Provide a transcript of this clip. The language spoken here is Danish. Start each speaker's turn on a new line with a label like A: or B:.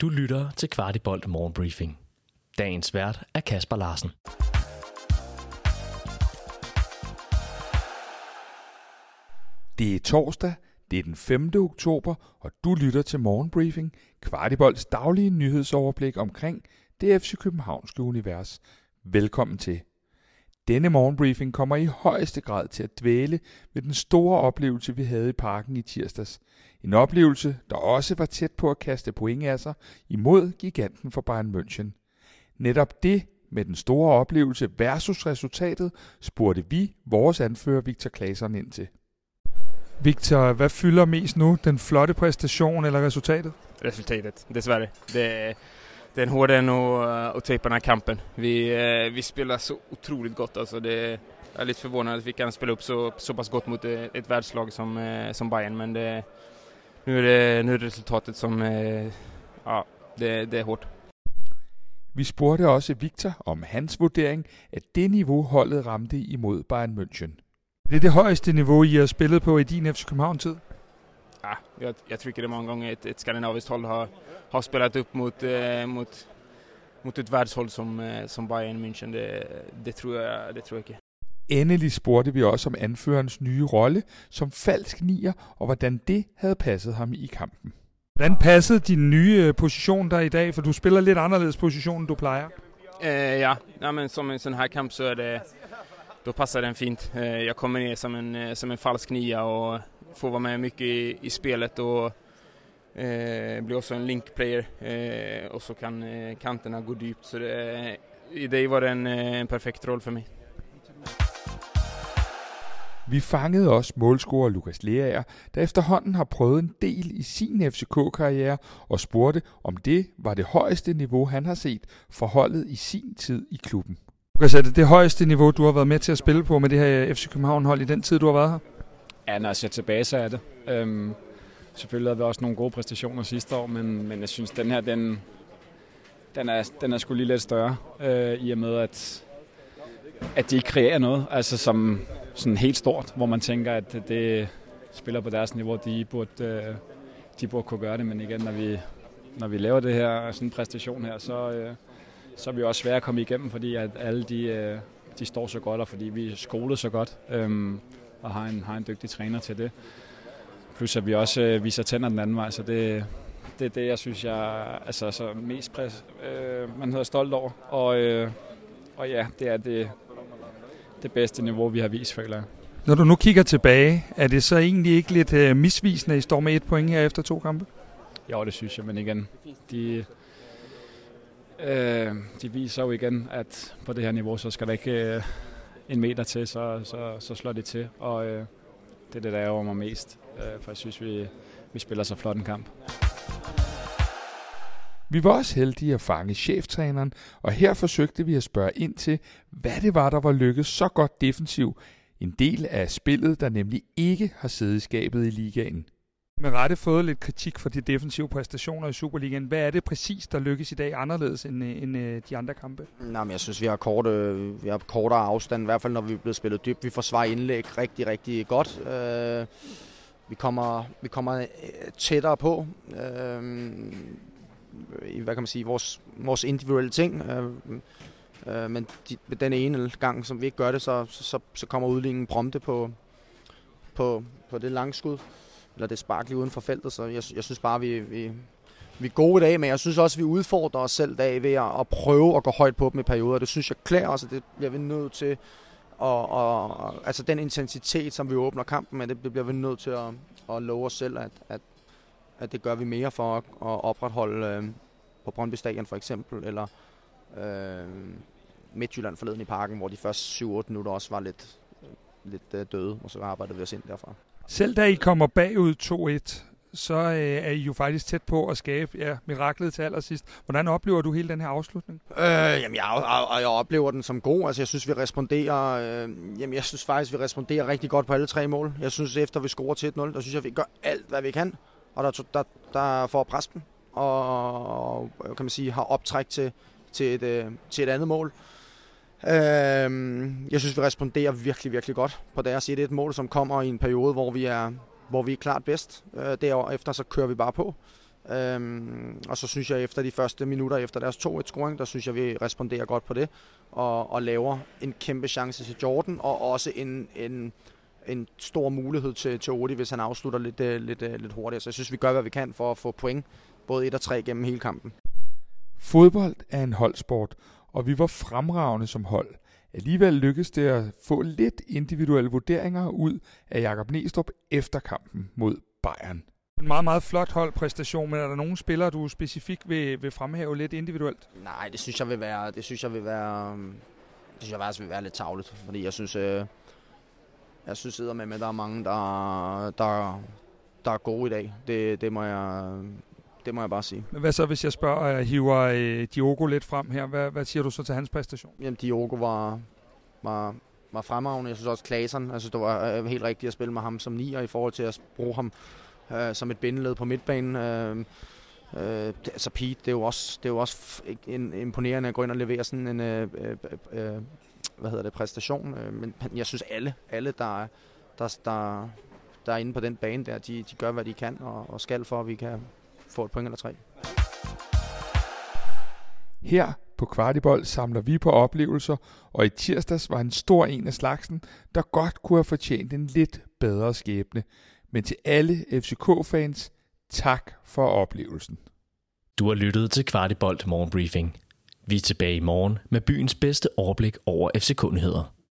A: Du lytter til Kvartibolt Morgenbriefing. Dagens vært er Kasper Larsen.
B: Det er torsdag, det er den 5. oktober, og du lytter til Morgenbriefing, Kvartibolds daglige nyhedsoverblik omkring det FC Københavnske univers. Velkommen til. Denne morgenbriefing kommer i højeste grad til at dvæle ved den store oplevelse, vi havde i parken i tirsdags. En oplevelse, der også var tæt på at kaste point af sig imod giganten for Bayern München. Netop det med den store oplevelse versus resultatet, spurgte vi vores anfører Victor Claesson ind til. Victor, hvad fylder mest nu? Den flotte præstation eller resultatet?
C: Resultatet, dessvärre. Det, det är en hård en att, eh, att tejpa den här kampen. Vi, eh, vi spelar så otroligt gott. Alltså det, jag är lite förvånad att vi kan spela upp så, så pass gott mot ett, ett världslag som, eh, som Bayern. Men det, nu, är det, nu är det resultatet som... eh, Ja, det, det är hårt.
B: Vi spurgte også Victor om hans vurdering af det niveau, holdet ramte imod Bayern München. Det er det højeste niveau, I har spillet på i din FC København-tid?
C: Ja, jag, jag tycker det många gånger ett, ett skandinaviskt håll har, har spelat upp mot, eh, mot, mot ett världshåll som, eh, som Bayern München. Det, det, tror jeg, det tror jeg ikke.
B: Endelig spurgte vi også om anførerens nye rolle som falsk nier, og hvordan det havde passet ham i kampen. Hvordan passede din nye øh, position der i dag? For du spiller lidt anderledes position, end du plejer.
C: Eh, ja, ja men som en sån här kamp så är det, då passar den fint. Eh, jag kommer ner som en, eh, som en falsk nia och får vara med mycket i, i spelet och eh, blir också en linkplayer eh, och så kan eh, kanterna gå djupt. Så det, i det var det en, eh, en perfekt roll för mig.
B: Vi fangede også målscorer Lukas Leaer, der efterhånden har prøvet en del i sin FCK-karriere, og spurgte, om det var det højeste niveau, han har set for holdet i sin tid i klubben. Lukas, er det det højeste niveau, du har været med til at spille på med det her FC København-hold i den tid, du har været her?
D: Ja, når jeg ser tilbage, så er det. Øhm, selvfølgelig havde vi også nogle gode præstationer sidste år, men, men jeg synes, den her, den, den, er, den er sgu lige lidt større, øh, i og med, at, at de ikke kreerer noget, altså som sådan helt stort, hvor man tænker, at det spiller på deres niveau, de burde, øh, de burde kunne gøre det, men igen, når vi, når vi laver det her, sådan en præstation her, så, øh, så er vi også svære at komme igennem, fordi at alle de, øh, de står så godt, og fordi vi er skolet så godt. Øhm, og har en, har en dygtig træner til det. Plus at vi også øh, viser tænder den anden vej, så det, det er det, jeg synes, jeg altså, så mest præs, øh, man hedder stolt over. Og, øh, og ja, det er det, det bedste niveau, vi har vist, føler jeg.
B: Når du nu kigger tilbage, er det så egentlig ikke lidt øh, misvisende, at I står med et point her efter to kampe?
D: Jo, det synes jeg, men igen, de, øh, de viser jo igen, at på det her niveau, så skal der ikke øh, en meter til, så, så, så slår det til. Og øh, det er det, der ærger mig mest, øh, for jeg synes, vi, vi spiller så flot en kamp.
B: Vi var også heldige at fange cheftræneren, og her forsøgte vi at spørge ind til, hvad det var, der var lykkedes så godt defensiv. En del af spillet, der nemlig ikke har siddet i skabet i ligaen. Med rette fået lidt kritik for de defensive præstationer i Superligaen. Hvad er det præcis, der lykkes i dag anderledes end, øh, end øh, de andre kampe?
E: Nej, men jeg synes, vi har, korte, øh, vi har kortere afstand, i hvert fald når vi er blevet spillet dybt. Vi forsvarer indlæg rigtig, rigtig godt. Øh, vi kommer, vi kommer tættere på. Øh, i, hvad kan man sige, vores, vores individuelle ting. Øh, øh, men de, den ene gang, som vi ikke gør det, så, så, så kommer udligningen prompte på, på, på det langskud. skud. Eller det spark lige uden for feltet. Så jeg, jeg synes bare, vi, vi, vi er gode i dag, men jeg synes også, vi udfordrer os selv i dag ved at, at prøve at gå højt på dem i perioder. Det synes jeg klæder os, og det bliver vi nødt til. Og, og, altså den intensitet, som vi åbner kampen med, det bliver vi nødt til at, at love os selv, at, at, at det gør vi mere for at, at opretholde øh, på Brøndby Stadion for eksempel, eller øh, Midtjylland forleden i parken, hvor de første 7-8 minutter også var lidt, lidt øh, døde, og så arbejdede vi os ind derfra.
B: Selv da I kommer bagud 2-1, så øh, er I jo faktisk tæt på at skabe ja, miraklet til allersidst. Hvordan oplever du hele den her afslutning?
E: Øh, jamen, jeg, jeg, jeg oplever den som god. Altså, jeg synes, vi responderer... Øh, jamen, jeg synes faktisk, vi responderer rigtig godt på alle tre mål. Jeg synes, efter vi scorer til 1-0, der synes jeg, vi gør alt, hvad vi kan. Og der, der, der får pres dem. Og, kan man sige, har optræk til, til, et, øh, til et andet mål. Øh, jeg synes, vi responderer virkelig, virkelig godt på deres side. Det er et mål, som kommer i en periode, hvor vi er, hvor vi er klart bedst. Øh, derefter så kører vi bare på. Øhm, og så synes jeg, efter de første minutter efter deres 2-1-scoring, der synes jeg, vi responderer godt på det, og, og laver en kæmpe chance til Jordan, og også en, en, en stor mulighed til, til Odi, hvis han afslutter lidt, øh, lidt, lidt, lidt hurtigere. Så jeg synes, vi gør, hvad vi kan for at få point, både 1 og 3 gennem hele kampen.
B: Fodbold er en holdsport, og vi var fremragende som hold. Alligevel lykkedes det at få lidt individuelle vurderinger ud af Jakob Næstrup efter kampen mod Bayern. En meget, meget flot holdpræstation, men er der nogle spillere, du specifikt vil, vil fremhæve lidt individuelt?
E: Nej, det synes jeg vil være, det synes jeg vil være, det synes jeg faktisk vil være lidt tavligt, fordi jeg synes, øh, jeg synes med, at der er mange, der, der, der er gode i dag. Det, det må jeg, det må jeg bare sige.
B: Men hvad så, hvis jeg spørger, jeg hiver øh, Diogo lidt frem her? Hvad, hvad siger du så til hans præstation?
E: Jamen, Diogo var, var, var fremragende. Jeg synes også, Klasen, altså det var øh, helt rigtigt at spille med ham som nier i forhold til at bruge ham øh, som et bindeled på midtbanen. Øh, øh, altså Pete, det er jo også, det er jo også en, imponerende at gå ind og levere sådan en øh, øh, øh, hvad hedder det, præstation. Øh, men jeg synes alle, alle der, der, der, der er inde på den bane der, de, de gør, hvad de kan og, og skal for, at vi kan få et point eller tre.
B: Her på Kvartibold samler vi på oplevelser, og i tirsdags var en stor en af slagsen, der godt kunne have fortjent en lidt bedre skæbne. Men til alle FCK-fans, tak for oplevelsen.
A: Du har lyttet til Kvartibold Morgenbriefing. Vi er tilbage i morgen med byens bedste overblik over FCK-nyheder.